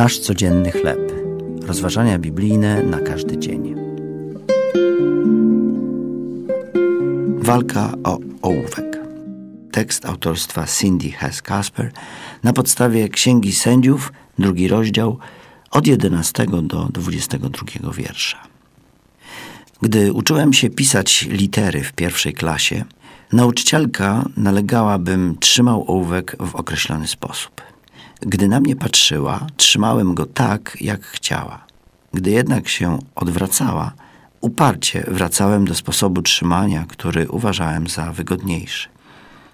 Nasz codzienny chleb. Rozważania biblijne na każdy dzień. Walka o ołówek. Tekst autorstwa Cindy Hess Casper na podstawie Księgi Sędziów, drugi rozdział, od 11 do 22 wiersza. Gdy uczyłem się pisać litery w pierwszej klasie, nauczycielka nalegała, bym trzymał ołówek w określony sposób. Gdy na mnie patrzyła, trzymałem go tak, jak chciała. Gdy jednak się odwracała, uparcie wracałem do sposobu trzymania, który uważałem za wygodniejszy.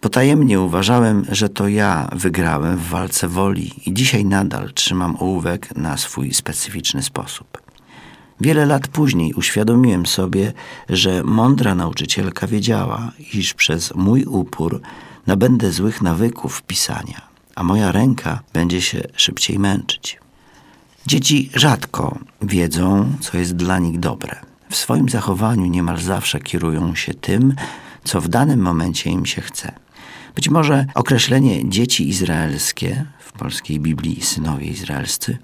Potajemnie uważałem, że to ja wygrałem w walce woli i dzisiaj nadal trzymam ołówek na swój specyficzny sposób. Wiele lat później uświadomiłem sobie, że mądra nauczycielka wiedziała, iż przez mój upór nabędę złych nawyków pisania, a moja ręka będzie się szybciej męczyć. Dzieci rzadko wiedzą, co jest dla nich dobre. W swoim zachowaniu niemal zawsze kierują się tym, co w danym momencie im się chce. Być może określenie dzieci izraelskie w polskiej Biblii synowie izraelscy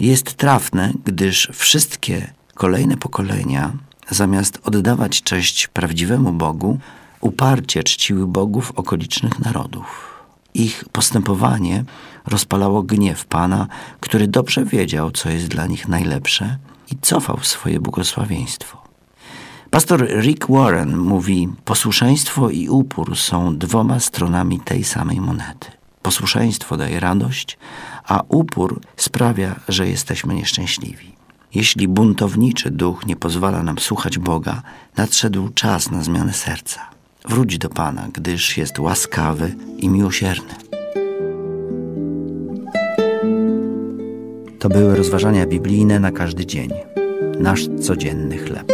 jest trafne, gdyż wszystkie kolejne pokolenia, zamiast oddawać cześć prawdziwemu Bogu, uparcie czciły bogów okolicznych narodów. Ich postępowanie rozpalało gniew Pana, który dobrze wiedział, co jest dla nich najlepsze i cofał swoje błogosławieństwo. Pastor Rick Warren mówi: Posłuszeństwo i upór są dwoma stronami tej samej monety. Posłuszeństwo daje radość, a upór sprawia, że jesteśmy nieszczęśliwi. Jeśli buntowniczy duch nie pozwala nam słuchać Boga, nadszedł czas na zmianę serca. Wróć do Pana, gdyż jest łaskawy i miłosierny. To były rozważania biblijne na każdy dzień. Nasz codzienny chleb.